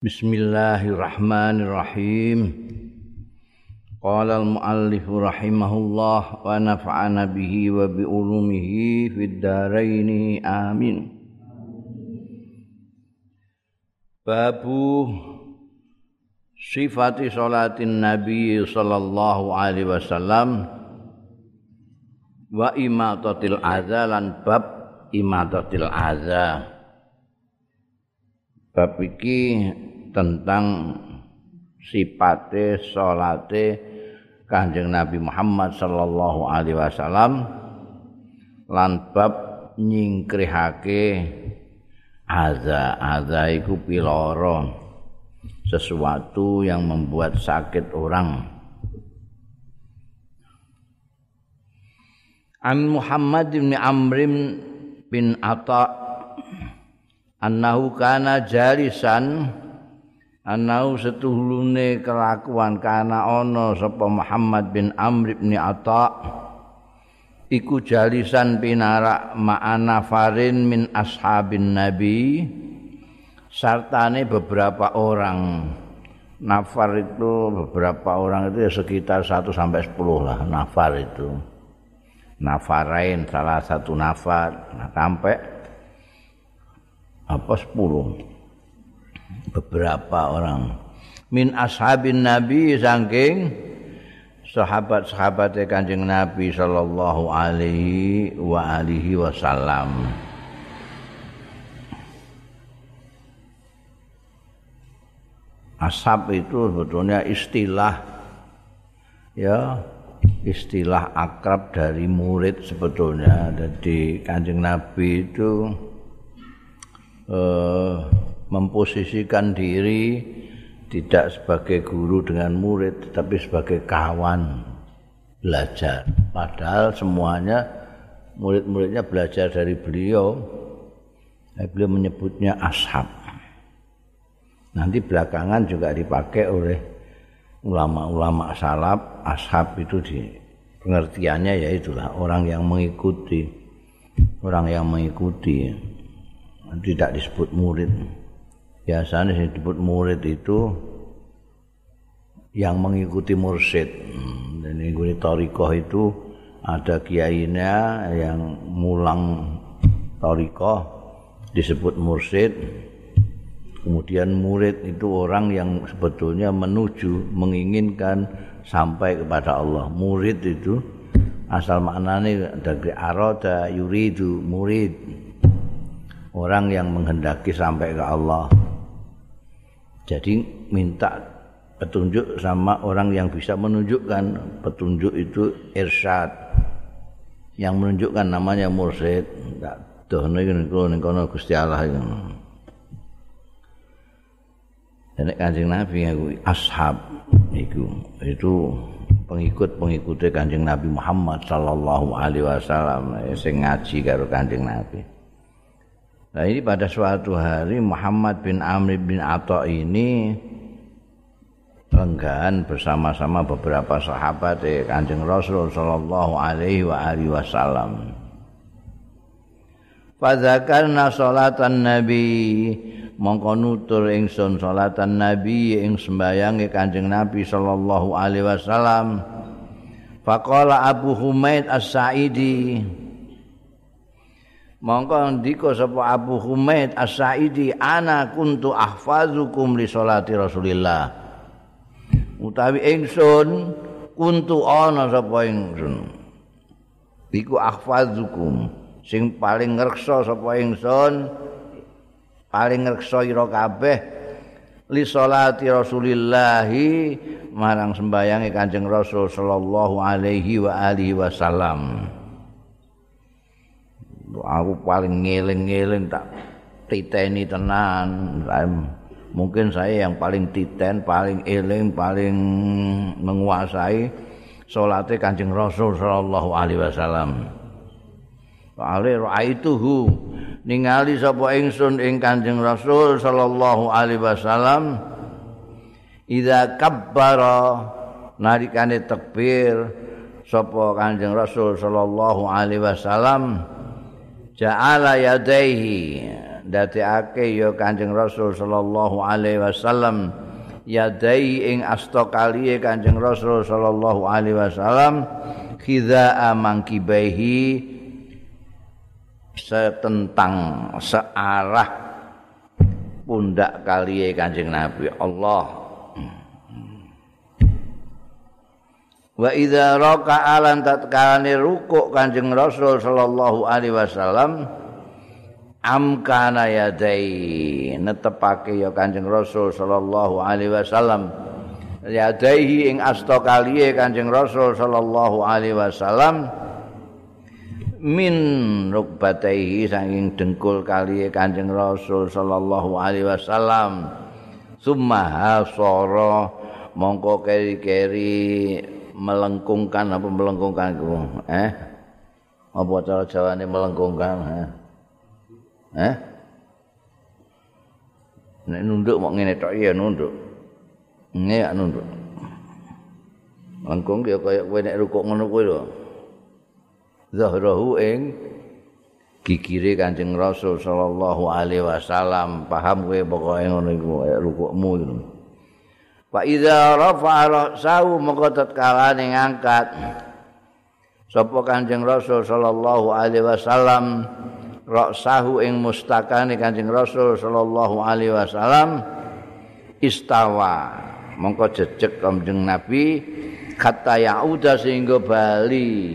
Bismillahirrahmanirrahim. Qala al-muallif rahimahullah wa nafa'ana bihi wa bi ulumihi fid dharain amin. Babu sifati salatin nabi sallallahu alaihi wasallam wa imatatil adza lan bab imatatil adza. Bab iki tentang sipate salate Kanjeng Nabi Muhammad sallallahu alaihi wasallam lan bab nyingkrihake aza aza iku piloro sesuatu yang membuat sakit orang. An Muhammad bin Amr bin Atta annahu kana jalisan anau setuhulune kelakuan kana ana sapa Muhammad bin Amr bin Atha iku jalisan pinara ma'ana farin min ashabin nabi sartane beberapa orang. Nafar itu beberapa orang itu ya sekitar 1 sampai 10 lah nafar itu. Nafarain salah satu nafar. Nah, sampai apa 10 beberapa orang. Min ashabin nabi saking sahabat-sahabat kanjeng nabi sallallahu alaihi wa alihi wasallam. Ashab itu sebetulnya istilah ya istilah akrab dari murid sebetulnya. Jadi kanjeng nabi itu eh, memposisikan diri tidak sebagai guru dengan murid tetapi sebagai kawan belajar. Padahal semuanya murid-muridnya belajar dari beliau. Beliau menyebutnya ashab. Nanti belakangan juga dipakai oleh ulama-ulama salaf. Ashab itu di pengertiannya ya itulah orang yang mengikuti. Orang yang mengikuti. Tidak disebut murid biasanya disebut murid itu yang mengikuti mursyid. Hmm, dan mengikuti torikoh itu ada kiainya yang mulang torikoh disebut mursyid. Kemudian murid itu orang yang sebetulnya menuju menginginkan sampai kepada Allah. Murid itu asal maknanya dari aroda yuridu murid. Orang yang menghendaki sampai ke Allah Jadi minta petunjuk sama orang yang bisa menunjukkan petunjuk itu irsyad. Yang menunjukkan namanya mursyid. Tak dohne niku ning kono Gusti Allah iku. Nek Kanjeng Nabi aku ashab iku itu pengikut-pengikut Kanjeng Nabi Muhammad sallallahu alaihi wasallam sing ngaji karo Kanjeng Nabi. Nah ini pada suatu hari Muhammad bin Amr bin Atta ini lenggan bersama-sama beberapa sahabat eh, Kanjeng Rasul sallallahu alaihi wa alihi wasallam. Fadzakarna salatan nabi mongko nutur ingsun salatan nabi ing sembayange Kanjeng Nabi sallallahu alaihi wasallam. Faqala Abu Humaid As-Sa'idi Mongko ndika sapa Abu Humaid As-Sa'idi ana kuntu ahfazukum li sholati Rasulillah. Utawi ingsun kuntu ana sapa ingsun. Iku ahfazukum sing paling ngreksa sapa ingsun paling ngreksa ira kabeh li sholati Rasulillah marang sembayange Kanjeng Rasul sallallahu alaihi wa alihi wasallam. Aku paling ngeling-ngeling tak titeni tenan mungkin saya yang paling titen paling eling paling menguasai salate Kanjeng Rasul sallallahu alaihi wasallam. Ale raaituhu ningali sapa ingsun ing Kanjeng Rasul sallallahu alaihi wasallam idza kabbara narikane takbir sapa Kanjeng Rasul sallallahu alaihi wasallam ja'ala yadaihi ndadekake ya Kanjeng Rasul sallallahu alaihi wasallam. Yadai ing asta kaliye Kanjeng Rasul sallallahu alaihi wasallam. Khiza amangkibaihi setentang searah pundak kaliye Kanjeng Nabi. Allah Wa idza raka'a lan tatkalane rukuk Kanjeng Rasul sallallahu alaihi wasallam amkana yadai netepake ya Kanjeng Rasul sallallahu alaihi wasallam. Yadaihi ing asta kaliye Kanjeng Rasul sallallahu alaihi wasallam min rukbataihi saking dengkul kaliye Kanjeng Rasul sallallahu alaihi wasallam. Summa hasara mongko keri-keri melengkungkan apa melengkungkan itu? Eh? Apa cara jawane melengkungkan eh? Eh? Nek nunduk mau ngene tok iya nunduk. Ngene ya nunduk? Melengkung ya kaya kowe nek rukuk ngono kuwi lho. Zahrahu ing gigire Kanjeng Rasul sallallahu alaihi wasallam. Paham kowe pokoke ngono iku rukukmu itu Wa idza rafa'a ra'sahu maka tatkala ngangkat sapa Kanjeng Rasul sallallahu alaihi wasallam ra'sahu ing mustakane Kanjeng Rasul sallallahu alaihi wasallam istawa. Mongko jejeg Kanjeng Nabi kata yauda sehingga bali.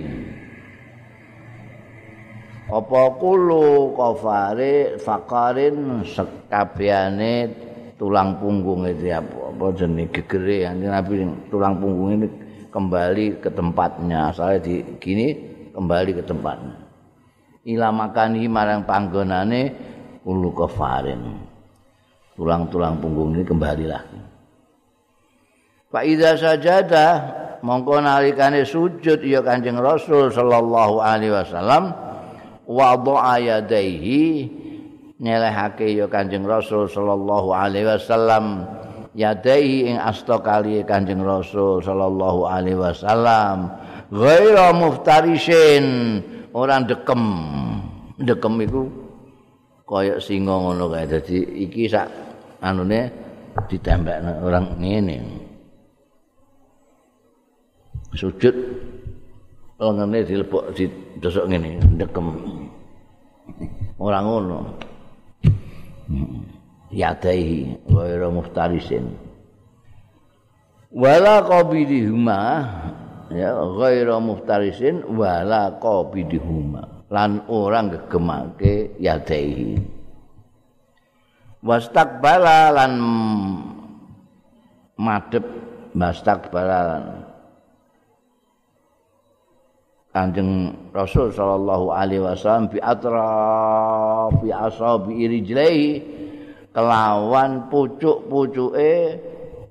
Apa kulo kafare fakarin sekabehane tulang punggung itu apa jenis gegere yang nabi tulang punggung ini kembali ke tempatnya. Asalnya di gini kembali ke tempatnya. Ilamakani marang panggonane ulu kefarin. Tulang-tulang punggung ini kembali lagi. Pak Ida sajadah mongko nalikane sujud ya Kanjeng Rasul sallallahu alaihi wasallam wa dha'a yadaihi nyelehake ya Kanjeng Rasul sallallahu alaihi wasallam. Yadai ing asta kali Kanjeng Rasul sallallahu alaihi wasallam. Ghaira muftarisin. Orang dekem dekem iku kaya singa ngono kae. Dadi iki sak anune ditembakno orang ngene. Sujud. Lengene dilebok didosok ngene. Dekem orang ngono yadaihi ghairu muftarisin. Wala qabidihuma ya ghairu muftarisin wala qabidihuma. Lan orang gegemake yadaihi wastaqbala lan madhep wastaqbala lan Kanjeng Rasul sallallahu alaihi wasallam bi atra bi asabi rijlaihi kelawan pucuk-pucuke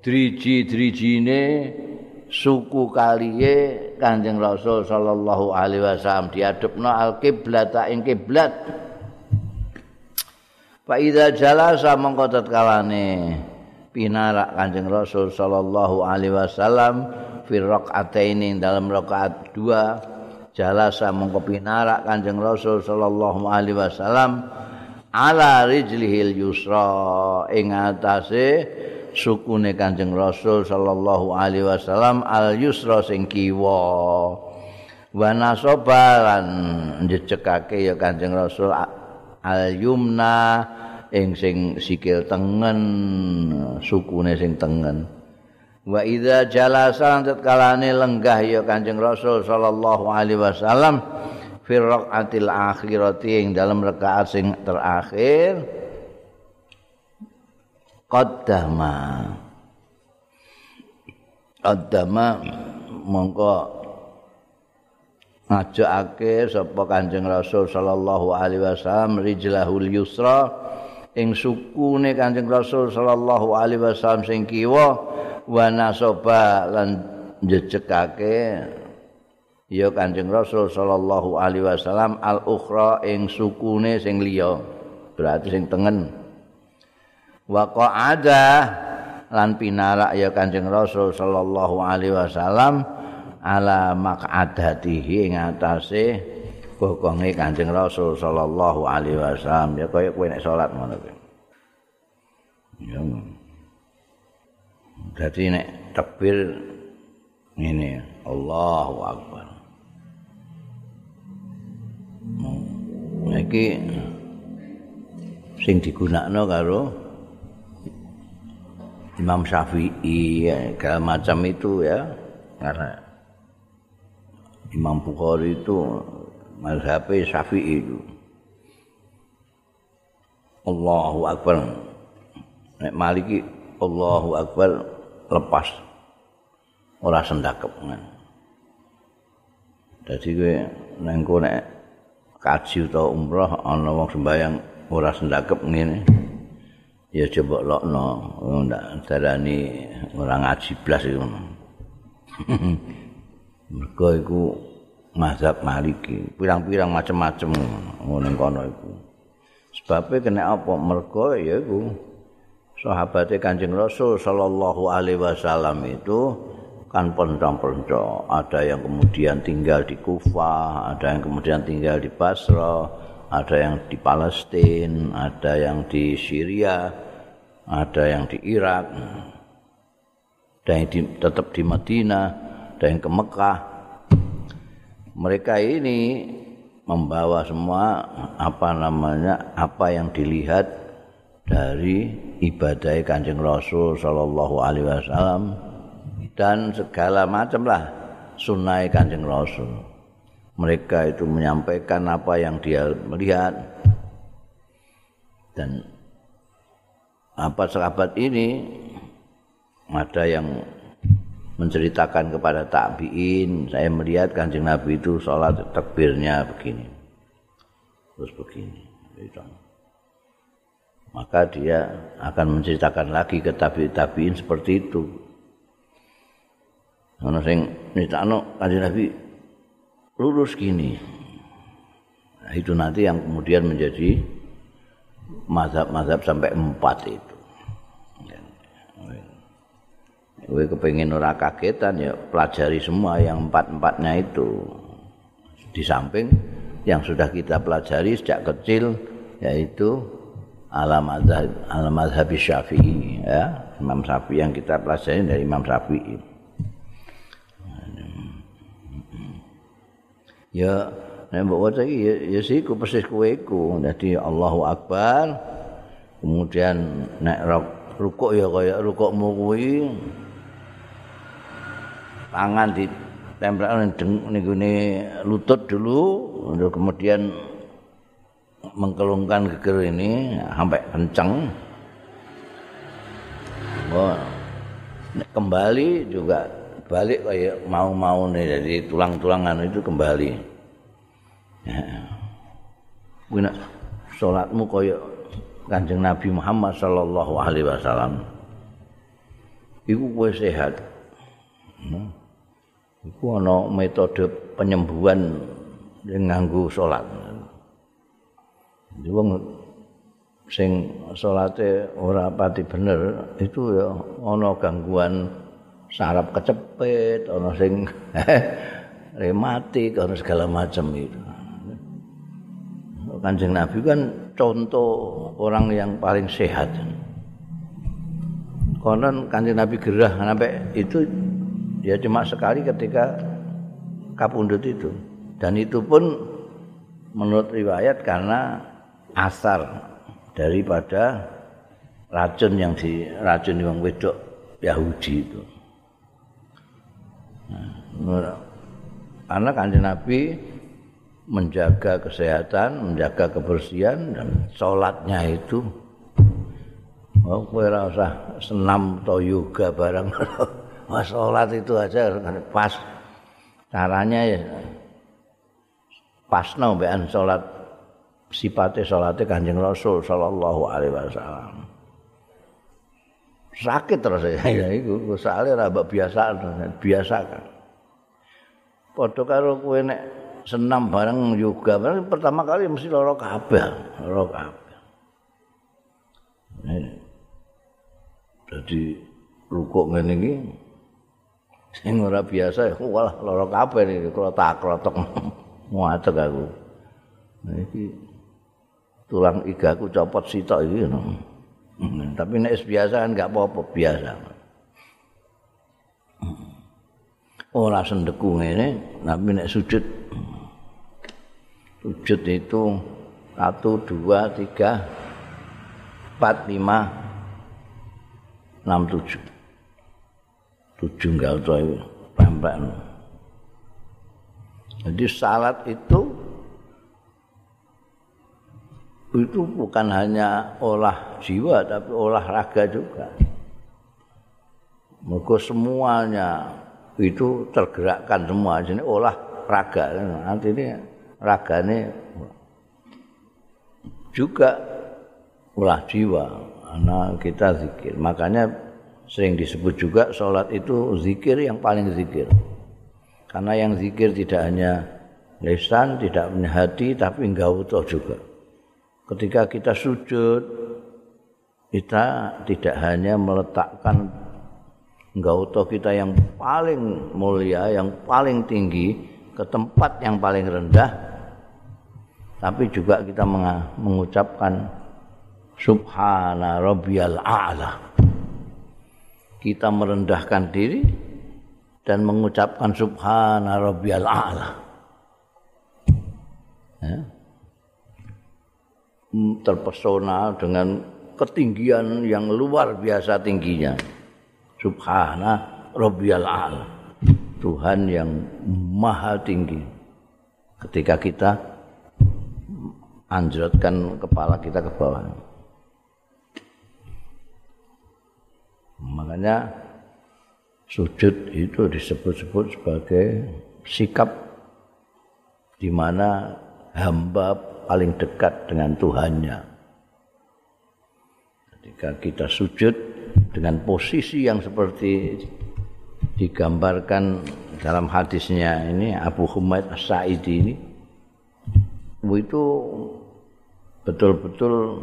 driji-drijine suku kaliye Kanjeng Rasul sallallahu alaihi wasallam diadepno al-qiblat ing kiblat Fa idza jalasa mongko tatkalane pinarak Kanjeng Rasul sallallahu alaihi wasallam fi rakaataini dalam rakaat dua jalasa mongko pinarak Kanjeng Rasul sallallahu alaihi wasallam ala rijlihil yusra. Ing atase sukune Kanjeng Rasul sallallahu alaihi wasallam al yusra sing kiwa. Wa nasobalan njecekake ya Kanjeng Rasul al yumna ing sing sikil tengen sukune sing tengen Wa idza jalasa kalane lenggah ya Kanjeng Rasul sallallahu alaihi wasallam fi raqatil akhirati ing dalam rakaat sing terakhir. Qaddama. Qaddama mongko ngajakake sapa Kanjeng Rasul sallallahu alaihi wasallam rijlahul yusra ing sukune Kanjeng Rasul sallallahu alaihi wasallam sing kiwa wa nasoba lan jejekake ya Kanjeng Rasul sallallahu alaihi wasallam al ukhra ing sukune sing liya berarti sing tengen wa qa'ada lan pinarak ya Kanjeng Rasul sallallahu alaihi wasallam ala maq'adatihi ing atase bokonge Kanjeng Rasul sallallahu alaihi wasallam ya kaya kowe nek salat ngono kuwi. Ya. Dadi nek takbir ini Allahu akbar. Iki sing digunakno karo Imam Syafi'i ya, macam itu ya karena Imam Bukhari itu mazhab Syafi'i itu. Allahu Akbar. Nek Maliki Allahu Akbar lepas ora sendakep kan. Dadi kowe nang nek kaji utawa umrah ana wong sembayang ora sendakep ngene. Ya coba lokno, ndak darani ora ngaji blas iku. Mergo iku mazhab Maliki, pirang-pirang macam-macam ngono kono iku. Sebabe kena apa? Mergo ya iku sahabate Kanjeng Rasul sallallahu alaihi wasallam itu kan pencong-pencong. Ada yang kemudian tinggal di Kufah, ada yang kemudian tinggal di Basra, ada yang di Palestina, ada yang di Syria, ada yang di Irak, ada yang di, tetap di Madinah, ada yang ke Mekah. Mereka ini membawa semua apa namanya apa yang dilihat dari ibadah Kanjeng Rasul sallallahu alaihi wasallam dan segala macam lah sunnah kanjeng Rasul. Mereka itu menyampaikan apa yang dia melihat. Dan apa sahabat ini ada yang menceritakan kepada tabiin saya melihat kanjeng Nabi itu sholat takbirnya begini. Terus begini maka dia akan menceritakan lagi ke tabiin seperti itu. Ana sing nitakno kanjeng Nabi lurus gini. Nah, itu nanti yang kemudian menjadi mazhab-mazhab sampai empat itu. Gue kepengen ora kagetan ya pelajari semua yang empat-empatnya itu. Di samping yang sudah kita pelajari sejak kecil yaitu alam mazhab alam mazhab syafi'i ya. Imam Syafi'i yang kita pelajari dari Imam Syafi'i. Ya nek mbok waca iki ya, ya siku persis kowe iku. Dadi Allahu Akbar kemudian nek rukuk ya kaya rukukmu kuwi. Tangan di tempel ning lutut dulu kemudian mengkelungkan geger ini sampai kencang oh, kembali juga balik kayak mau-mau nih jadi tulang-tulangan itu kembali. Ya. Wina salatmu kaya Kanjeng Nabi Muhammad sallallahu alaihi wasallam. Iku kowe sehat. Hmm. Iku ana metode penyembuhan yang nganggo salat. Wong sing salate ora pati bener itu ya ana gangguan sarap kecepet, ana sing rematik, ana segala macam itu. Kanjeng Nabi kan contoh orang yang paling sehat. Konon Kanjeng Nabi gerah sampai itu ya cuma sekali ketika kapundut itu. Dan itu pun menurut riwayat karena asar daripada racun yang di racun yang wedok Yahudi itu. Karena kanjeng Nabi menjaga kesehatan, menjaga kebersihan dan sholatnya itu oh ora usah senam atau yoga barang. Wah, sholat itu aja pas caranya ya pas no bean sholat sifatnya sholatnya kanjeng Rasul Sallallahu Alaihi Wasallam. Sakit terus ya iku soalnya ora biasa biasa kan padha karo kowe nek senam bareng yoga bareng pertama kali mesti lara kabeh lara kabeh. Jadi rukuk ngene iki sing ora biasa ya walah lara kabeh iki kalau tak krotok muatek aku. Nah, iki tulang igaku copot sitok iki no. Hmm, tapi nek biasa kan enggak apa-apa biasa. Ora sendeku ngene, tapi nek sujud sujud itu satu dua tiga empat lima enam tujuh tujuh enggak tahu pempek jadi salat itu itu bukan hanya olah jiwa tapi olah raga juga. Mereka semuanya itu tergerakkan semua. Jadi olah raga. Nanti ini raga ini juga olah jiwa. Karena kita zikir. Makanya sering disebut juga sholat itu zikir yang paling zikir. Karena yang zikir tidak hanya lesan tidak punya hati tapi enggak utuh juga ketika kita sujud kita tidak hanya meletakkan utuh kita yang paling mulia, yang paling tinggi ke tempat yang paling rendah tapi juga kita mengucapkan subhana rabbiyal a'la. Kita merendahkan diri dan mengucapkan subhana rabbiyal a'la. Ya terpesona dengan ketinggian yang luar biasa tingginya. Subhana rabbiyal a'la. Tuhan yang maha tinggi. Ketika kita anjrotkan kepala kita ke bawah. Makanya sujud itu disebut-sebut sebagai sikap di mana hamba paling dekat dengan Tuhannya. Ketika kita sujud dengan posisi yang seperti digambarkan dalam hadisnya ini Abu Humaid As-Sa'idi ini itu betul-betul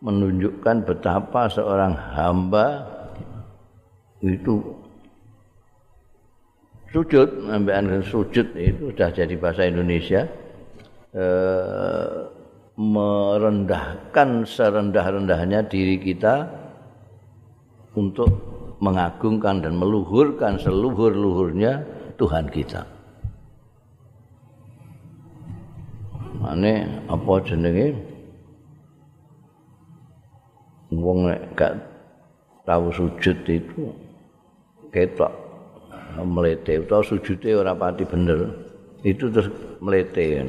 menunjukkan betapa seorang hamba itu sujud ambil sujud itu sudah jadi bahasa Indonesia Eh, merendahkan serendah-rendahnya diri kita untuk mengagungkan dan meluhurkan seluhur-luhurnya Tuhan kita. Mane apa jenenge? Wong nek gak tahu sujud itu ketok melete utawa sujude ora pati bener. Itu terus melete ya.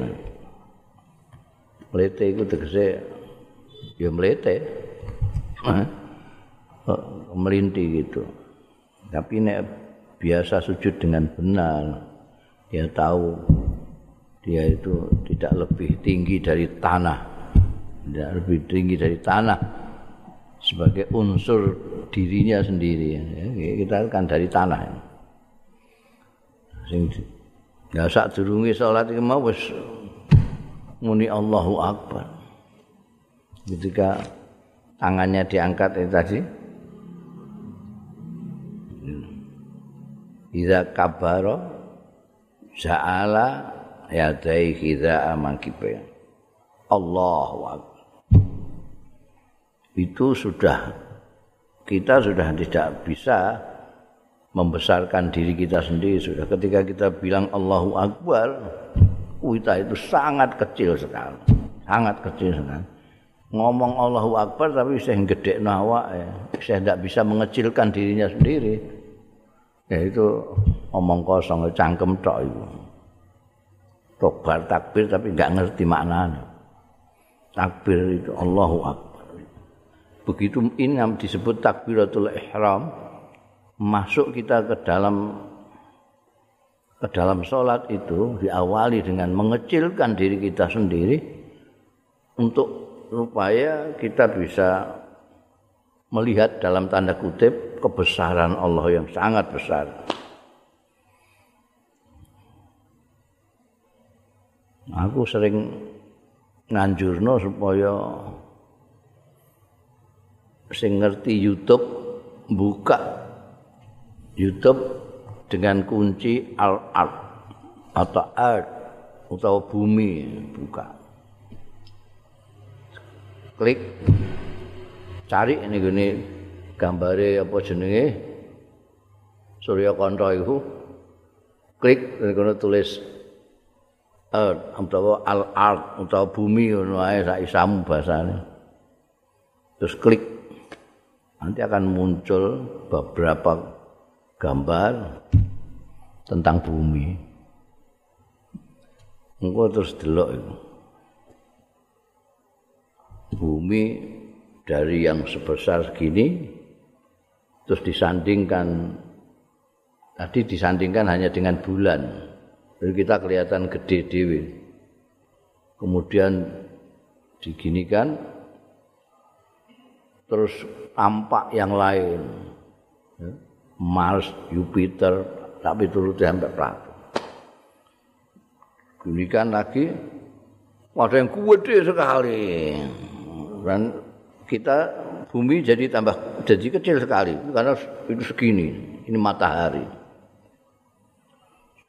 Mlete iku tegese ya mlete. Melinti gitu. Tapi nek biasa sujud dengan benar, dia tahu dia itu tidak lebih tinggi dari tanah. Tidak lebih tinggi dari tanah sebagai unsur dirinya sendiri. Ya, kita kan dari tanah. Sing Ya sak durunge salat iki mau wis muni Allahu Akbar. Ketika tangannya diangkat itu tadi. Iza kabaro ja'ala yadai kita amankibe. Allahu Akbar. Itu sudah kita sudah tidak bisa membesarkan diri kita sendiri sudah ketika kita bilang Allahu Akbar kita itu sangat kecil sekali. Sangat kecil sekali. Ngomong Allahu Akbar tapi saya gede nawa ya. Saya tidak bisa mengecilkan dirinya sendiri. Ya itu omong kosong, cangkem tok itu. Tobar takbir tapi nggak ngerti maknanya. Takbir itu Allahu Akbar. Begitu ini yang disebut takbiratul ihram, masuk kita ke dalam ke dalam sholat itu diawali dengan mengecilkan diri kita sendiri untuk supaya kita bisa melihat dalam tanda kutip kebesaran Allah yang sangat besar. Aku sering nganjurno supaya sing ngerti YouTube buka YouTube dengan kunci al art atau art atau bumi buka. Klik. Cari ini gini. Gambare apa jenenge? Surya Kanto itu klik. Ngono tulis uh, utawa al art utawa bumi ngono ae sak isamu bahasane. Terus klik. Nanti akan muncul beberapa gambar tentang bumi. Engko terus delok itu bumi dari yang sebesar segini terus disandingkan tadi disandingkan hanya dengan bulan. Jadi kita kelihatan gede dewi kemudian diginikan terus tampak yang lain. Mars, Jupiter tapi turut sampai Plato ginikan lagi ada yang gede sekali. Dan kita bumi jadi tambah jadi kecil sekali. Karena itu segini ini matahari.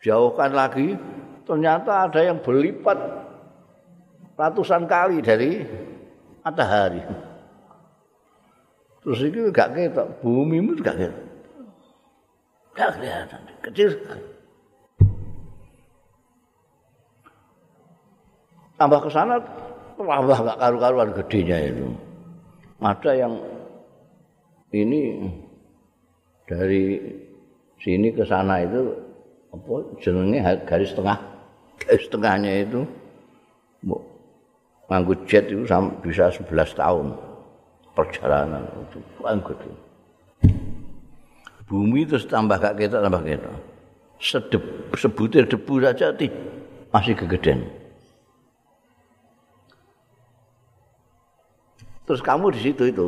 Jauhkan lagi ternyata ada yang berlipat ratusan kali dari matahari. Terus itu gak ketok bumi itu gak ketok gak kelihatan kecil sekali tambah ke sana tambah gak karu-karuan gedenya itu. Ada yang ini dari sini ke sana itu apa jenenge garis tengah garis tengahnya itu nganggo jet itu bisa 11 tahun perjalanan itu anggut bumi terus tambah gak kita tambah kita sedep sebutir debu saja masih kegedean Terus kamu di situ itu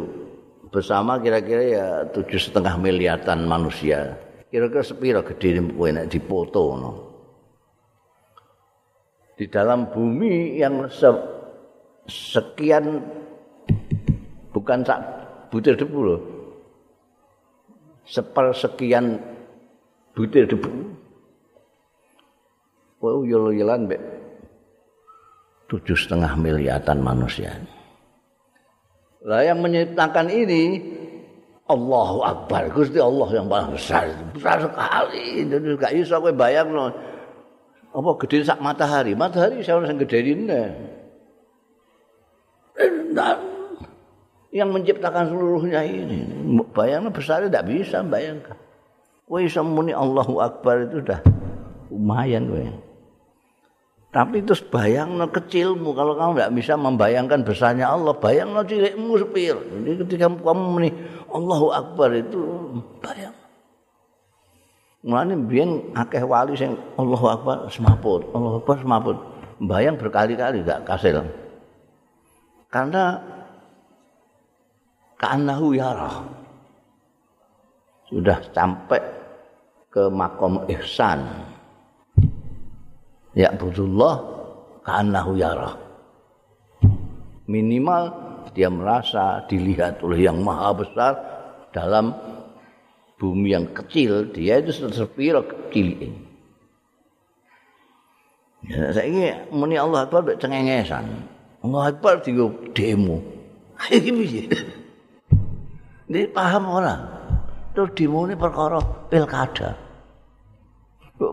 bersama kira-kira ya tujuh setengah miliaran manusia. Kira-kira sepiro gede ini nak dipoto no. Di dalam bumi yang se sekian bukan sak butir debu loh. Sepersekian butir debu. Wah, yolo-yolan be tujuh setengah miliaran manusia. Lah yang menyitakan ini Allahu Akbar. Gusti Allah yang paling besar. Besar sekali. Jadi gak bisa kowe bayangno. Apa gede sak matahari? Matahari saya orang gede ini. Nah, yang menciptakan seluruhnya ini. Bayangnya besar tidak bisa bayangkan. Kowe iso muni Allahu Akbar itu sudah lumayan kowe. Tapi terus bayang no kecilmu kalau kamu tidak bisa membayangkan besarnya Allah, bayang no cilikmu sepir. Jadi ketika kamu meni Allahu Akbar itu bayang. Mulane biyen akeh wali sing Allahu Akbar semaput, Allahu Akbar semaput. Bayang berkali-kali gak kasil. Karena ka'annahu yarah. Sudah sampai ke makom ihsan. ya budullah kanahu yarah minimal dia merasa dilihat oleh yang maha besar dalam bumi yang kecil dia itu sepiro kecil ini. Ya, saya ini muni Allah Akbar cengengesan. Allah Akbar tinggal demo ini paham orang terus demo ini perkara pilkada.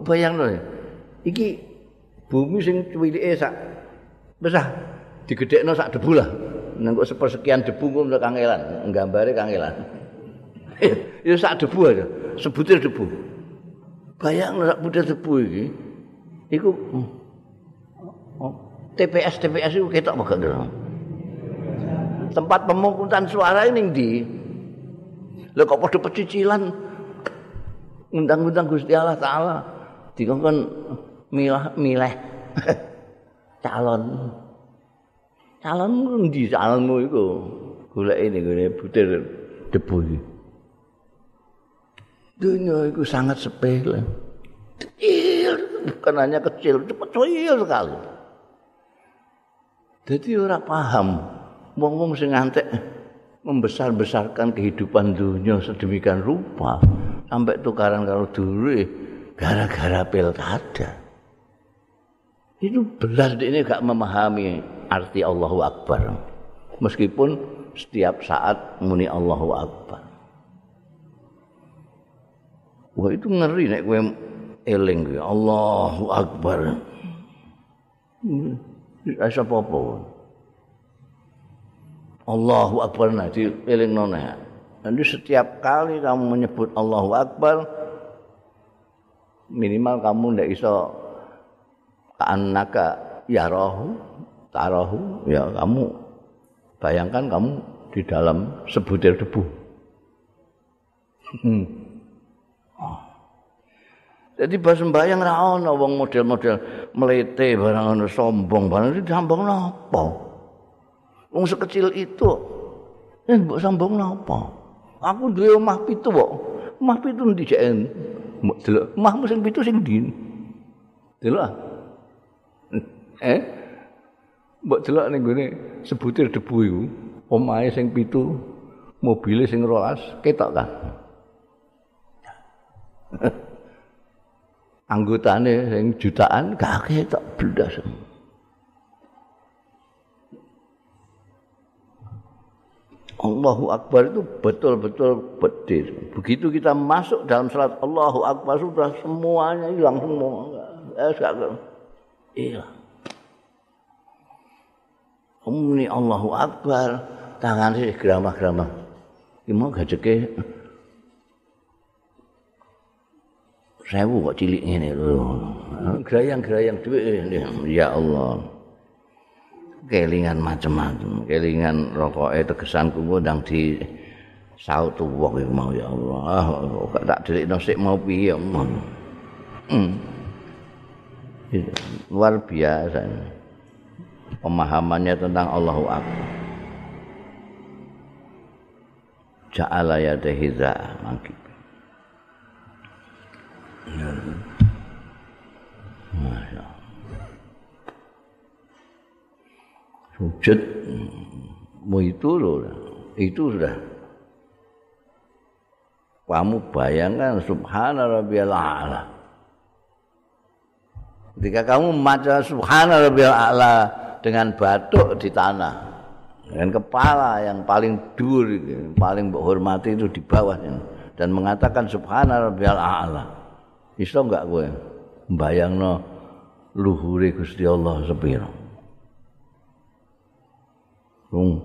Bayang loh iki bumi sing cuwilike sak besar digedhekno sak debu lah. Nang kok sepersekian debu kok ndak kangelan gambare kangelan. Ya sak debu aja sebutir debu. Bayang sak butir debu iki. Iku oh, TPS TPS itu apa gak tempat pemungutan suara ini di lho kok padha pecicilan? Undang-undang Gusti Allah taala. Dikongkon milah milih calon. Calon di calonmu itu golek ini gue butir debu ini dunia itu sangat sepele. Kecil bukan hanya kecil cepat kecil sekali. Jadi orang paham wong-wong sing ngantek membesar-besarkan kehidupan dunia sedemikian rupa sampai tukaran kalau dulu gara-gara pilkada itu belas ini gak memahami arti Allahu Akbar. meskipun setiap saat muni Allahu Akbar. Wah itu ngeri nek kowe eling kowe Allahu Akbar. Asa apa-apa. Allahu Akbar nanti eling nona. Nanti setiap kali kamu menyebut Allahu Akbar minimal kamu ndak iso annaka yarahu tarahu ya kamu bayangkan kamu di dalam sebutir debu. Hmm. Jadi pas sembahyang ra ono wong model-model melete barang ono sombong barang itu sombong napa? Wong sekecil itu. Eh mbok sombong napa? Aku duwe omah pitu kok. Omah pitu ndi jek? Mbok delok, omahmu sing pitu sing ndi? Delok. Eh? Mbok delok ning gone sebutir debu iku. Omahe sing pitu, mobile sing rolas, ketok kan? anggotane sing jutaan kakek tak blas. Allahu Akbar itu betul-betul bedir. Begitu kita masuk dalam salat Allahu Akbar sudah semuanya hilang semua. Sekarang hilang. Umni Allahu Akbar tangan sih geramah-geramah. Gimana gajeke sewu kok cilik ngene lho. Grayang-grayang dhuwit ya Allah. Kelingan macam-macam, kelingan rokoke tegesanku ngundang di saut wong iku mau ya Allah. Kok tak delikno sik mau piye Allah. Hmm. Luar biasa. Pemahamannya tentang Allahu Akbar. Ja'ala yadaihi za'a mangkib. Masya Sujud mu itu loh, itu sudah kamu bayangkan subhana rabbiyal a'la. Ketika kamu membaca subhana rabbiyal a'la dengan batuk di tanah, dengan kepala yang paling dur, yang paling hormati itu di bawahnya dan mengatakan subhana rabbiyal a'la. Iso enggak kowe mbayangno luhure Gusti Allah sepiro? Wong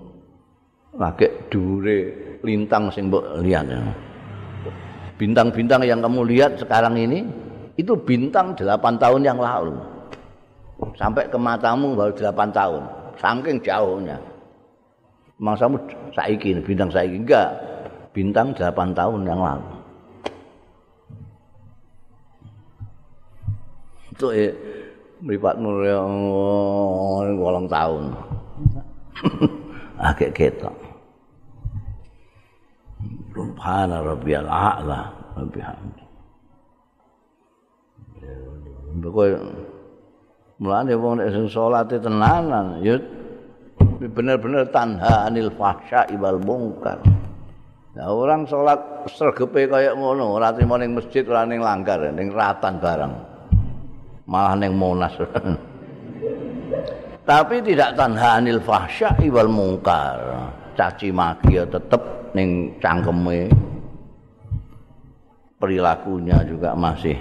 lagi dure lintang sing mbok lihat Bintang-bintang yang kamu lihat sekarang ini itu bintang 8 tahun yang lalu. Sampai ke matamu baru 8 tahun. Saking jauhnya. Mangsamu saiki bintang saiki enggak. Bintang 8 tahun yang lalu. itu eh mripat mulya wolong agek ketok subhana rabbiyal a'la rabbi hamdi Pokoke mulane wong nek sing salate tenanan ya bener-bener tanha anil fahsya wal mungkar. Nah, orang salat sergepe kaya ngono, ora trimo ning masjid, ora ning langgar, ning ratan bareng. malah neng monas tapi tidak tanha anil fahsya wal mungkar. Caci maki ya tetep neng cangkeme. Perilakunya juga masih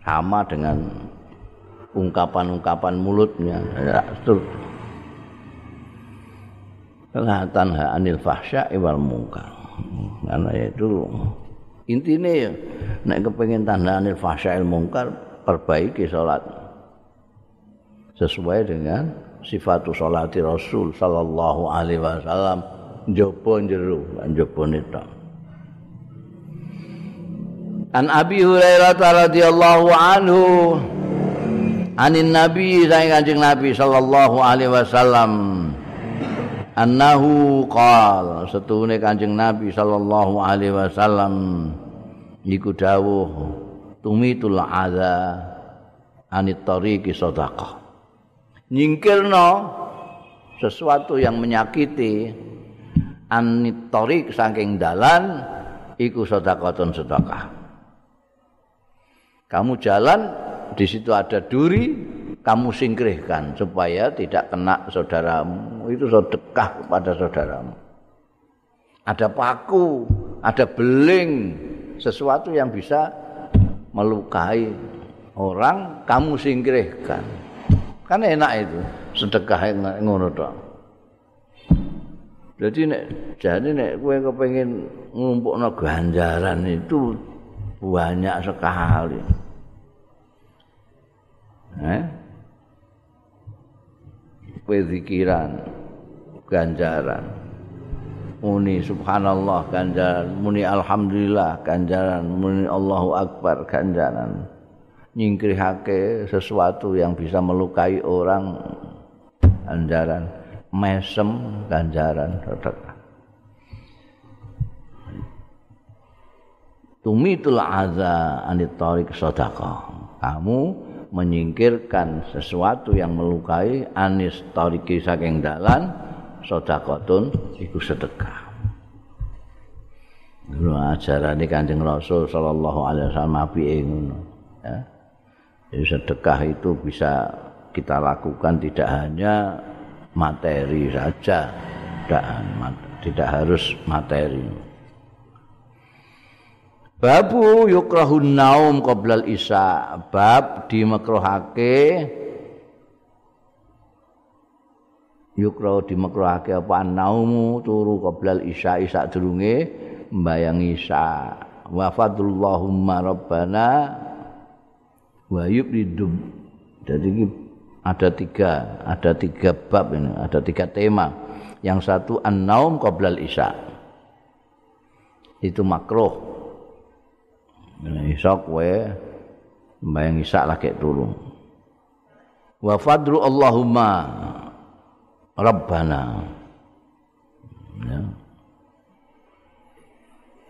sama dengan ungkapan-ungkapan mulutnya. Ya, terus tanha anil fahsya wal mungkar. Karena itu intinya ya nek kepengen tanda anil fahsya il mungkar perbaiki salat sesuai dengan sifat salati Rasul sallallahu alaihi wasallam. Jopo jero jopo nita An Abi Hurairah radhiyallahu anhu anin Nabi saya kanjeng Nabi sallallahu alaihi wasallam annahu qala setune kanjeng Nabi sallallahu alaihi wasallam iku dawuh tumitul adza anit tariqi sadaqah nyingkirno sesuatu yang menyakiti anit tariq saking dalan iku sedekahun sedekah. Kamu jalan di situ ada duri kamu singkirkan supaya tidak kena saudaramu. Itu sedekah kepada saudaramu. Ada paku ada beling sesuatu yang bisa melukai orang kamu singkirkan kan enak itu. Sedekah ngono tok. Jadi nek jadi nek kowe kepengin ngumpulno ganjaran itu banyak sekali. Eh? Zikiran ganjaran. Muni subhanallah ganjaran muni alhamdulillah ganjaran muni Allahu akbar ganjaran nyingkrihake sesuatu yang bisa melukai orang. Ganjaran mesem ganjaran. Sedekah tumitul aza anit tariq sedekah kamu menyingkirkan sesuatu yang melukai anis tariki saking dalan sedekahun iku sedekah. Ajaran ini kanjeng Rasul Sallallahu Alaihi Wasallam api ngono. Ya. Jadi sedekah itu bisa kita lakukan tidak hanya materi saja, tidak, tidak harus materi. Babu yukrahun naum qoblal isya. Bab dimakruhake yukrahu dimakruhake apa naumu turu qoblal isya isya durunge mbayang isya. Wa fadlullahumma rabbana wa yubridu. Jadi ada tiga, ada tiga bab ini, ada tiga tema. Yang satu an-naum qoblal isya. Itu makruh iso kowe mbayang isak lagi turu wa fadru Allahumma Rabbana ya.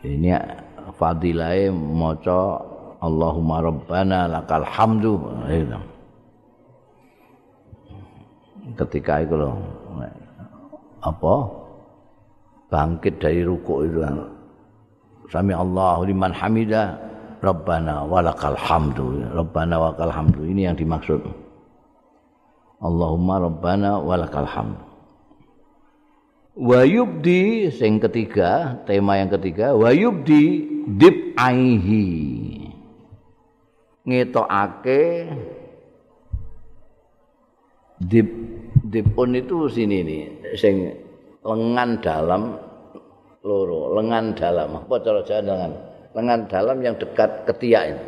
ini fadilai maca Allahumma Rabbana lakal hamdu itu. ketika itu apa bangkit dari rukuk itu sami Allah liman hamidah Rabbana walakal hamdu. Rabbana walakal hamdu. Ini yang dimaksud. Allahumma Rabbana walakal hamdu. Wa yubdi sing ketiga, tema yang ketiga, wa yubdi dib aihi. Ngetokake dip dipun itu sini nih sing lengan dalam loro lengan dalam apa cara jalan lengan dalam yang dekat ketiak ini.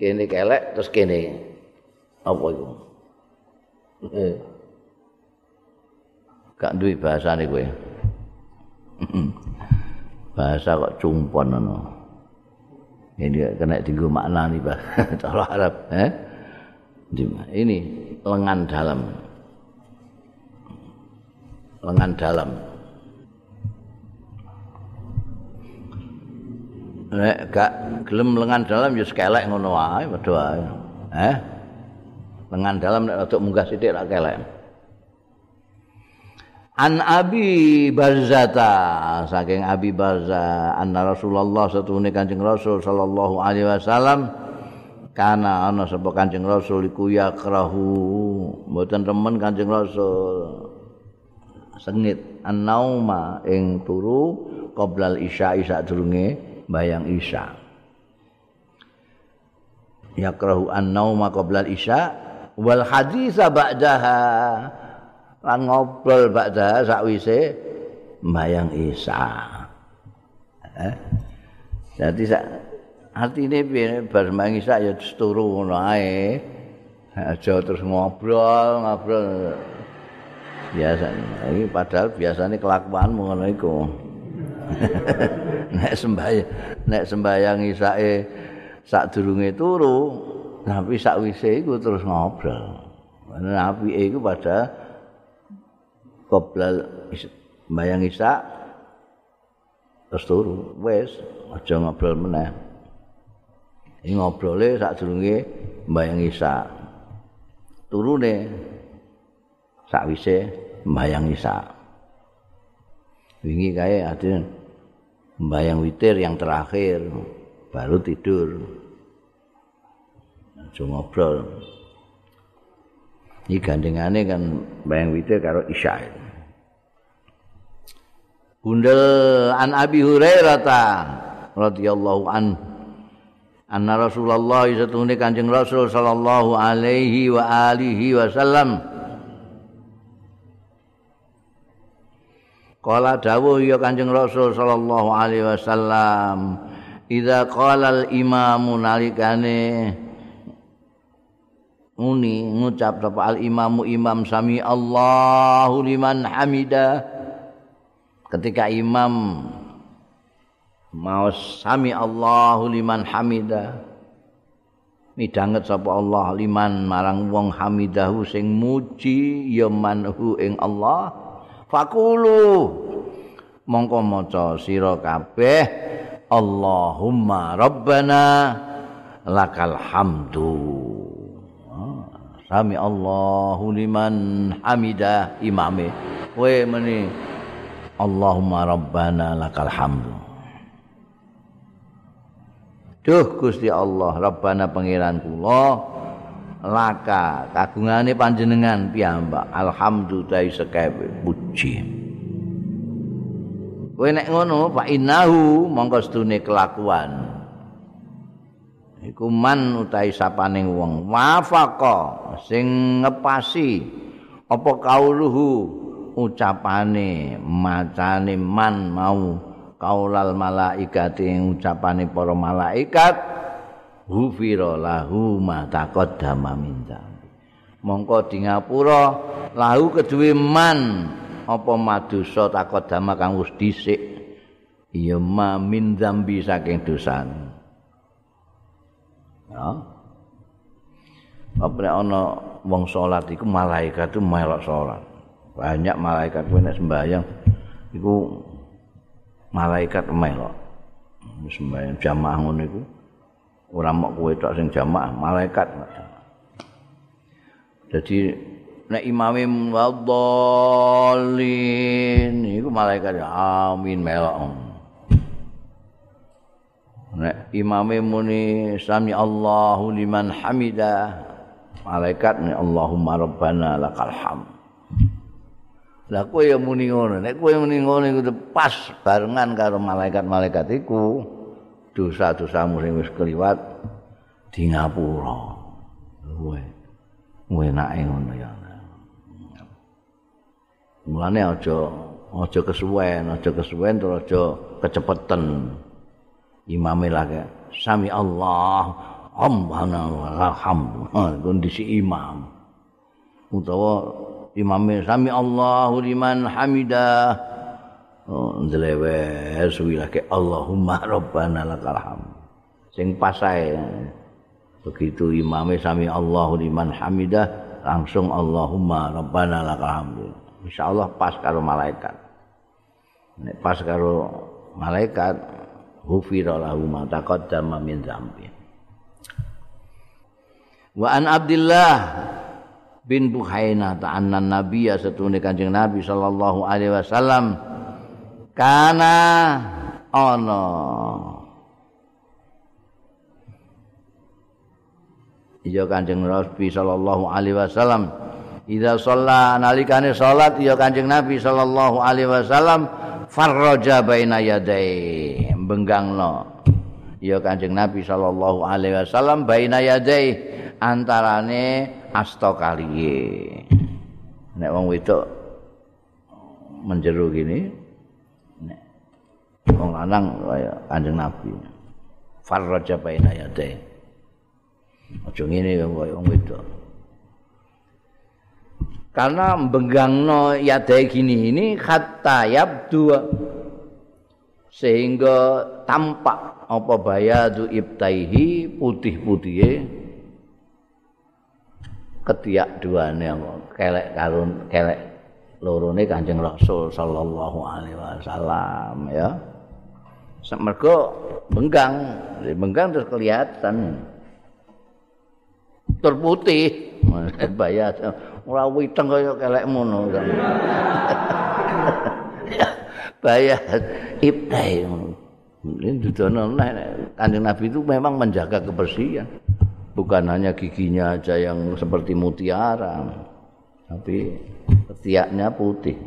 Kini kelek terus kini apa itu? Eh. Gak duit bahasa nih gue. bahasa kok cumpon no. Ini kena tinggu makna nih bahasa Arab. Eh? Ini lengan dalam. Lengan dalam. nek gak gelem lengan dalam ya sekelek ngono wae padha. Eh? Lengan dalam nek untuk munggah sithik ra kelek. An Abi Barzata. Saking Abi Barza anna Rasulullah satune Kanjeng Rasul sallallahu alaihi wasallam. Kana ana sapa Kanjeng Rasul iku yakrahu. Mboten remen Kanjeng Rasul. Sengit. An-nauma ing turu qoblal isya isya bayang isya. Yakrahu an-nauma qabla isya wal haditsa ba'daha lan ngobrol ba'daha sakwise bayang isya eh? jadi sak artine piye bar bayang isya ya turu ngono ae. Aja terus ngobrol ngobrol. Biasa ini padahal biasanya kelakuan mengenai iku. Nek sembayang nek sembayang isake sadurunge turu tapi sakwise iku terus ngobrol. Nabi iku pada qoblal sembayang isa terus turu wis aja ngobrol meneh ini ngobrole sadurunge sembayang isa turune sakwise sembayang isa wingi kae adine Bayang witir yang terakhir baru tidur. Aja ngobrol. Iki gandengane kan bayang witir karo isya. Bundel an Abi Hurairah radhiyallahu an anna Rasulullah satune Kanjeng Rasul sallallahu alaihi wa alihi wasallam Kala dawuh ya Kanjeng Rasul sallallahu alaihi wasallam, "Idza qala al-imamu nalikane muni ngucap sapa al-imamu imam sami Allahu liman hamida." Ketika imam mau sami Allahu liman hamida. Midanget sapa Allah liman marang wong hamidahu sing muji ya manhu ing Allah. Fakulu mongko maca sira kabeh Allahumma rabbana lakal hamdu. Ah, sami Allahu liman hamida imame. Kowe meni Allahumma rabbana lakal hamdu Duh Gusti Allah Rabbana pangeran kula laka kagungane panjenengan piyambak. Alhamdulillah sekepe puji. Kowe nek ngono fa innahu mongko sedune kelakuan. Iku man utahe sapaning wong. Wafaqa sing ngepasi apa kauluhu ucapane macane man mau kaulal malaikati ucapane para malaikat hufira lahu ma taqaddama min mongko di ngapura lahu kedue man apa madosa taqaddama kang wis dhisik? Ya ma min dzambi saking dosane. Ya. Apa ana wong salat iku malaikat itu melok salat banyak malaikat. Kuwi nek sembahyang iku malaikat melok sembahyang jamaah ngono iku. Ora mok kowe tok sing jamaah malaikat jadi nek imame wadhalin iku malaikat amin melok. Nek imame muni sami Allahu liman hamida malaikat nek Allahumma rabbana lakal hamd Lah kowe ya muni ngono, nek kowe muni ngono iku pas barengan karo malaikat-malaikat iku. dosa-dosamu sing wis kliwat di ngapura. Kowe kowe enake ngono ya. Mulane aja aja kesuwen, aja kesuwen terus aja kecepeten. Imame lagi sami Allah walhamdu. Kondisi imam. Utawa imame sami Allahu liman hamidah. ndlewes wilake Allahumma rabbana lakal sing pas begitu imame sami Allahu liman hamidah langsung Allahumma rabbana lakal hamd. Insyaallah pas karo malaikat. Nek pas karo malaikat hufira lahu ma taqaddama min dzambi wa an Abdullah bin Buhaina ta'anna nabiyya satune kanjeng Nabi sallallahu alaihi wasallam. Kana ana. Iya kanjeng Rasul sallallahu alaihi wasallam. Idza shalla nalikane salat iya kanjeng Nabi sallallahu alaihi wasallam farraja baina yadai benggangno iya kanjeng Nabi sallallahu alaihi wasallam baina yadai antarane asta kaliye nek wong wedok menjeru gini wong lanang kaya Kanjeng Nabi. Farraja baina yadai. Aja ngene kaya wong wedok. Karena benggangno yadai gini ini khatta yabdu sehingga tampak apa bayadu ibtaihi putih-putihe ketiak duane kelek karun kelek lorone Kanjeng Rasul sallallahu alaihi wasallam ya. mergo benggang benggang terus kelihatan. Terputih bayar ora witeng kaya kelek ngono. Bayar ibtai ini dudono kanjeng Nabi itu memang menjaga kebersihan bukan hanya giginya aja yang seperti mutiara Tapi ketiaknya putih.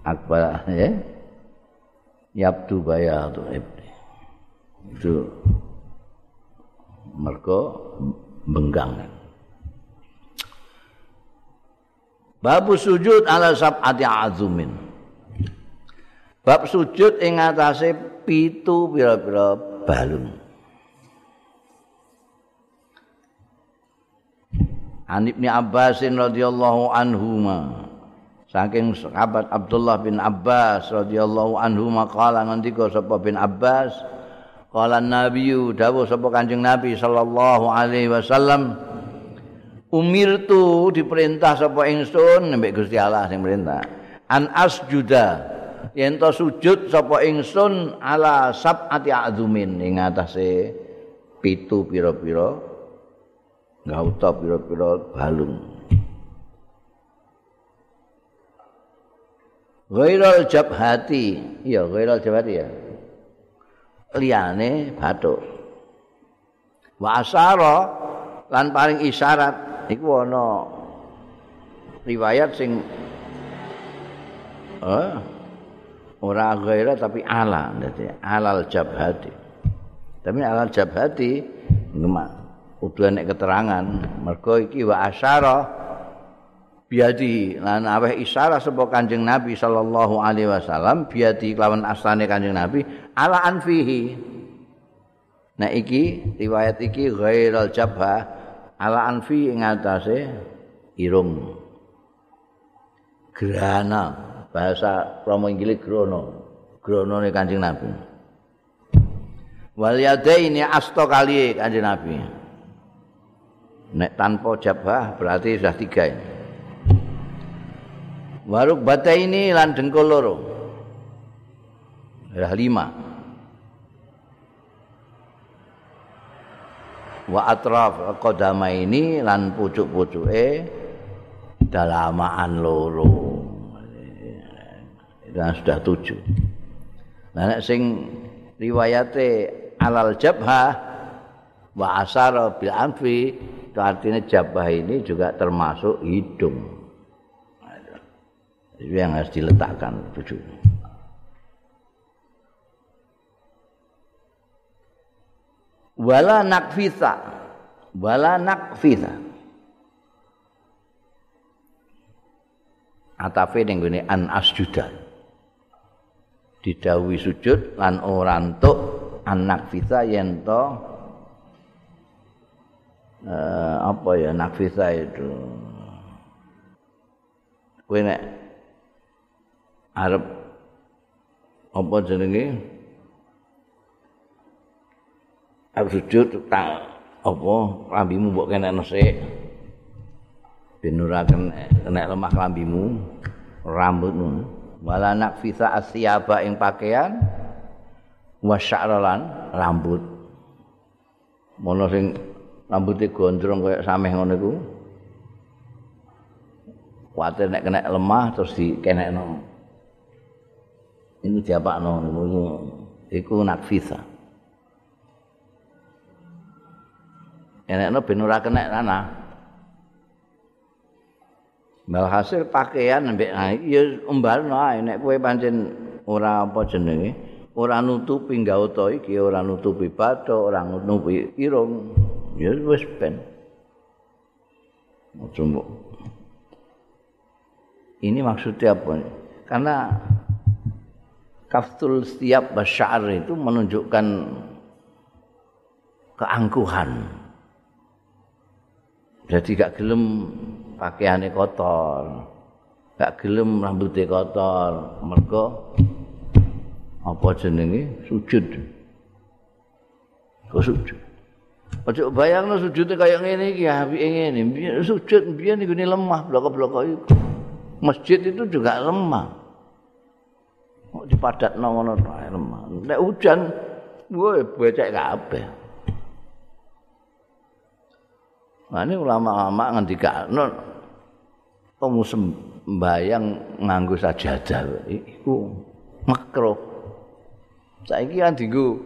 Akbar ya. Yabdu bayadu Itu mergo benggang. Babu sujud ala sab'ati azumin. Bab sujud ing atase pitu pira-pira balung. An Ibnu Abbas radhiyallahu anhuma. Saking sahabat Abdullah bin Abbas radhiyallahu anhu maqala ngendika sapa bin Abbas qala nabiyyu dawuh sapa Kanjeng Nabi sallallahu alaihi wasallam umirtu diperintah sapa ingsun nek Gusti Allah sing perintah an asjuda yen to sujud sapa ingsun ala sab'ati azumin ing atase pitu pira-pira ngauta pira-pira balung. Ghairal jabhati, iya ghairal jabhati ya. Liyane bathuk. Wa asara lan paling isyarat. Iku ana riwayat sing eh ora ghaira tapi ala dadi alal jabhati. Tapi alal jabhati ngemak kudu nek keterangan mergo iki wa asyara biadi. Lan aweh isyarah sapa Kanjeng Nabi sallallahu alaihi wasallam biadi lawan asane Kanjeng Nabi ala anfihi. Nah iki riwayat iki ghairal jabhah ala anfi ing atase irung. Grana bahasa Romo Inggris grono grono ne Kanjeng Nabi. Wal yadaini asto kali Kanjeng Nabi nek tanpa jabah berarti sudah tiga ini. Waruk bata ini lan dengkul loro. Sudah lima. Wa atraf qadama ini lan pucuk-pucuke dalamaan loro. Itu sudah tujuh. Nah sing riwayate alal jabha wa asara bil anfi. Itu artinya jabah ini juga termasuk hidung. Itu yang harus diletakkan tujuh wala nakfisa wala nakfisa atafe ning gone an asjuda. Didhawuhi sujud lan ora entuk an nakfisa yen to uh, apa ya nakfisa itu kowe nek arep apa jenenge Aku sujud tak apa lambimu mbok kene nesik. Ben ora kena lemah lambimu, rambutmu. Wala nak fisa asyaba ing pakaian wa sya'ralan rambut. Mono sing rambuté gondrong kaya sameh ngono iku. Kuwatir nek kena lemah terus dikenekno. Ini diapakno niku iku nakfisa. enekno ben ora kena ana. Malhasil pakaian mbek ya umbalno ae nek kowe pancen ora apa jenenge, ora nutupi gauta iki, ora nutupi bathuk, ora nutupi irung, ya wis ben. Ini maksudnya apa? Karena kaftul setiap basyar itu menunjukkan keangkuhan. Jadi gak gelem pakaiannya kotor. Gak gelem rambutnya kotor. Mereka apa jenenge sujud. Kok sujud? Ojo bayangno sujudnya kayak ngene iki ya ngene. Sujud biyen niku lemah blok-blok iku. Masjid itu juga lemah. Kok dipadatno ngono lemah. Nek hujan, gue becek kabeh. Nah ini ulama-ulama ngendikano kamu sembayang nganggo sajadah iku makruh. Saiki kan dienggo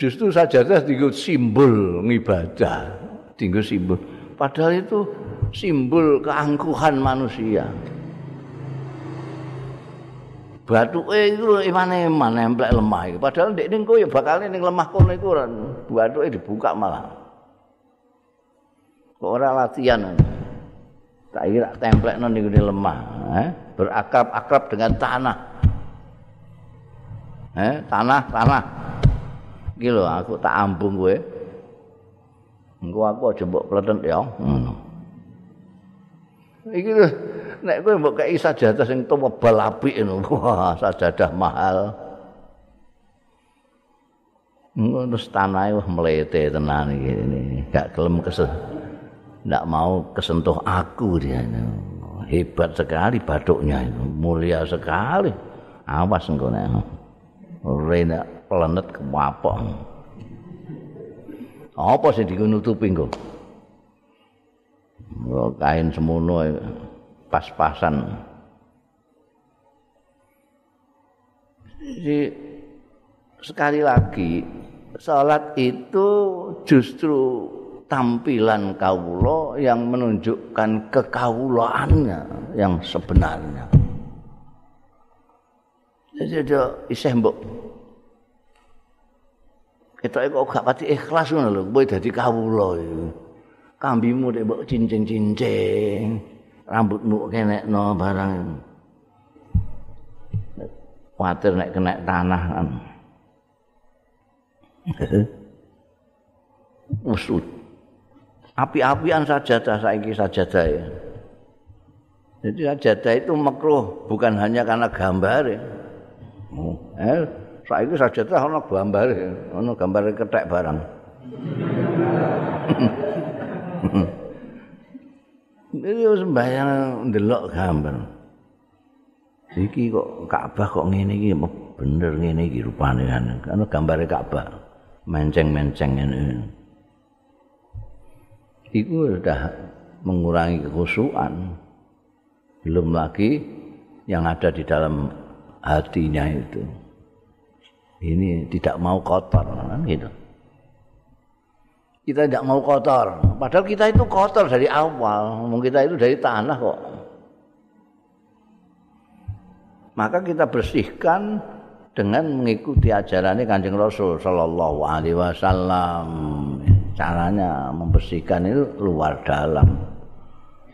justru sajadah dienggo simbol ngibadah, dienggo simbol. Padahal itu simbol keangkuhan manusia. Batuke iku iman-iman nemplek lemah iki. Padahal ndek ning kowe ya bakal ning lemah kono iku ora batuke dibuka malah. Kok ora latihan. Tak kira templekno ning lemah, eh? berakrab-akrab dengan tanah. Eh, tanah, tanah. Iki lho aku tak ambung kowe. Engko aku aja mbok pletet ya. Ngono. Iki lho nek kowe mbok kei sajadah sing tebal apik ngono. Wah, sajadah mahal. Ngono tanahe wah mlete tenan iki. Gak gelem kesel. Ndak mau kesentuh aku dia. Hebat sekali batuknya. Mulia sekali. Awas engko nek. Rena plenet kewapok. Apa sing dikunutupi engko? kain semono pas-pasan. Jadi sekali lagi salat itu justru tampilan kawula yang menunjukkan kekawulaannya yang sebenarnya. Jadi isih mbok kita kok gak pati ikhlas ngono lho, kowe dadi kawula iki. Kambimu nek mbok cincing-cincing, rambutmu kenekno barang. Kuatir nek kena tanah kan. Usut. Api-apian sajadah saiki sajadah ya. Jadi sajadah itu makruh bukan hanya karena gambar ya. Oh, eh, saiki sajadah ana gambar. Ana gambar ketek barang. Ini sembahyang ndelok gambar. Iki kok Ka'bah kok ngene iki bener ngene iki rupane kan. Karena gambare Ka'bah menceng-menceng ngene. Iku sudah mengurangi kekhusyuan. Belum lagi yang ada di dalam hatinya itu. Ini tidak mau kotor kan gitu. kita tidak mau kotor. Padahal kita itu kotor dari awal. Kita itu dari tanah kok. Maka kita bersihkan dengan mengikuti ajarannya kanjeng Rasul Sallallahu Alaihi Wasallam. Caranya membersihkan itu luar dalam.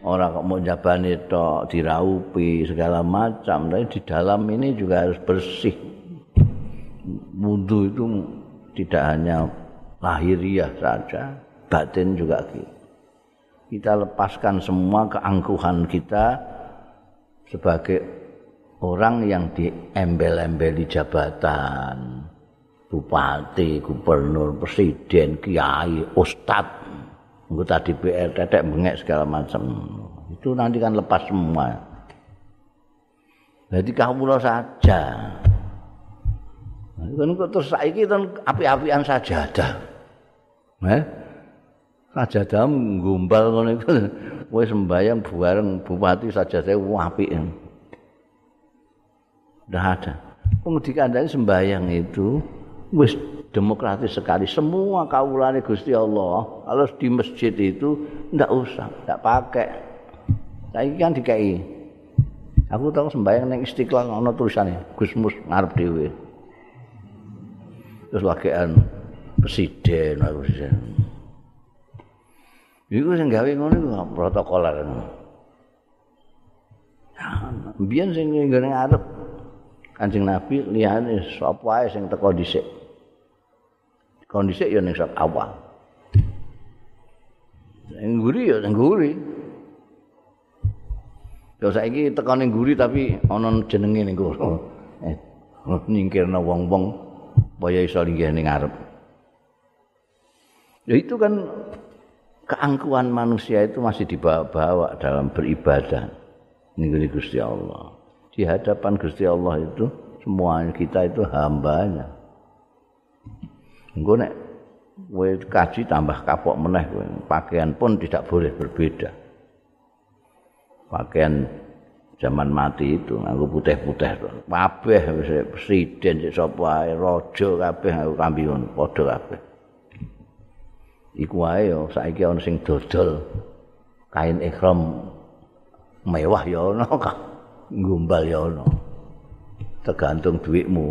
Orang kok mau jaban itu diraupi segala macam. Tapi di dalam ini juga harus bersih. Wudhu itu tidak hanya lahiriah saja, batin juga gitu. Kita lepaskan semua keangkuhan kita sebagai orang yang diembel-embeli jabatan. Bupati, gubernur, presiden, kiai, ustadz, anggota DPR, tetek bengek segala macam. Itu nanti kan lepas semua. Jadi kamu saja. Kan terus saiki kan api-apian sajadah. Eh? Sajadah nggombal ngono iku. Wis sembayang bareng bupati sajadah apik. Udah ada. Kemudian anda sembayang itu wis demokratis sekali. Semua kaulane Gusti Allah. Kalau di masjid itu ndak usah, ndak pakai. Saiki kan dikai. Aku tahu sembayang neng Istiqlal ana tulisannya Gusmus ngarep dhewe. Terus lagian presiden aku presiden. Iku sing gawe ngono iku protokoler. Biyen sing nggone ngarep Kanjeng Nabi liyane sapa wae sing teko dhisik. Kondisi ya ning sak awal. Sing nguri ya sing nguri. Yo saiki teko ning nguri tapi ana jenenge ning kono. Eh, nyingkirna wong-wong supaya iso linggih ning ngarep. Ya itu kan keangkuhan manusia itu masih dibawa-bawa dalam beribadah. Ini Gusti Allah. Di hadapan Gusti Allah itu semua kita itu hambanya. Engko nek kowe kaji tambah kapok meneh. Pakaian pun tidak boleh berbeda. Pakaian zaman mati itu nganggo putih-putih to. Kabeh presiden sapa ae raja kabeh nganggo kambiun padha kabeh. iku wae yo saiki ana sing dodol kain ihram mewah ya ana gombal ya ana tergantung duitmu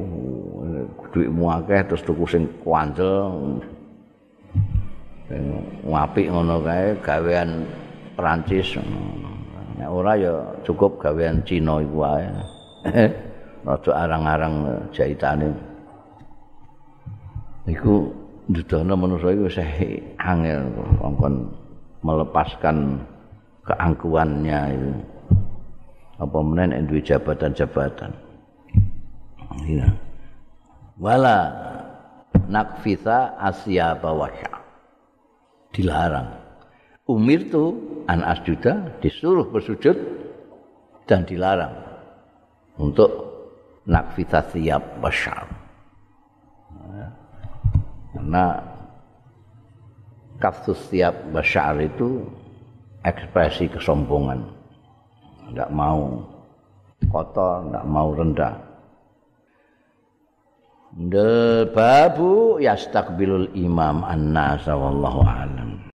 duitmu akeh terus tuku sing kuancel ngapik ngono kae gawean Prancis nek ora ya cukup gawean Cina iku wae. Rada arang-arang jahitane iku ndudono manusa iku wis angel kongkon melepaskan keangkuhannya itu apa menen duwe jabatan-jabatan? Iya. Wala nakfitha asya bawasya dilarang. Umir tu an asjuda disuruh bersujud dan dilarang untuk nakfitha siap basyar karena kaftus siap basyar itu ekspresi kesombongan. Tidak mau kotor tidak mau rendah. Del babu yastakbilul imam an-nasa wallahu alam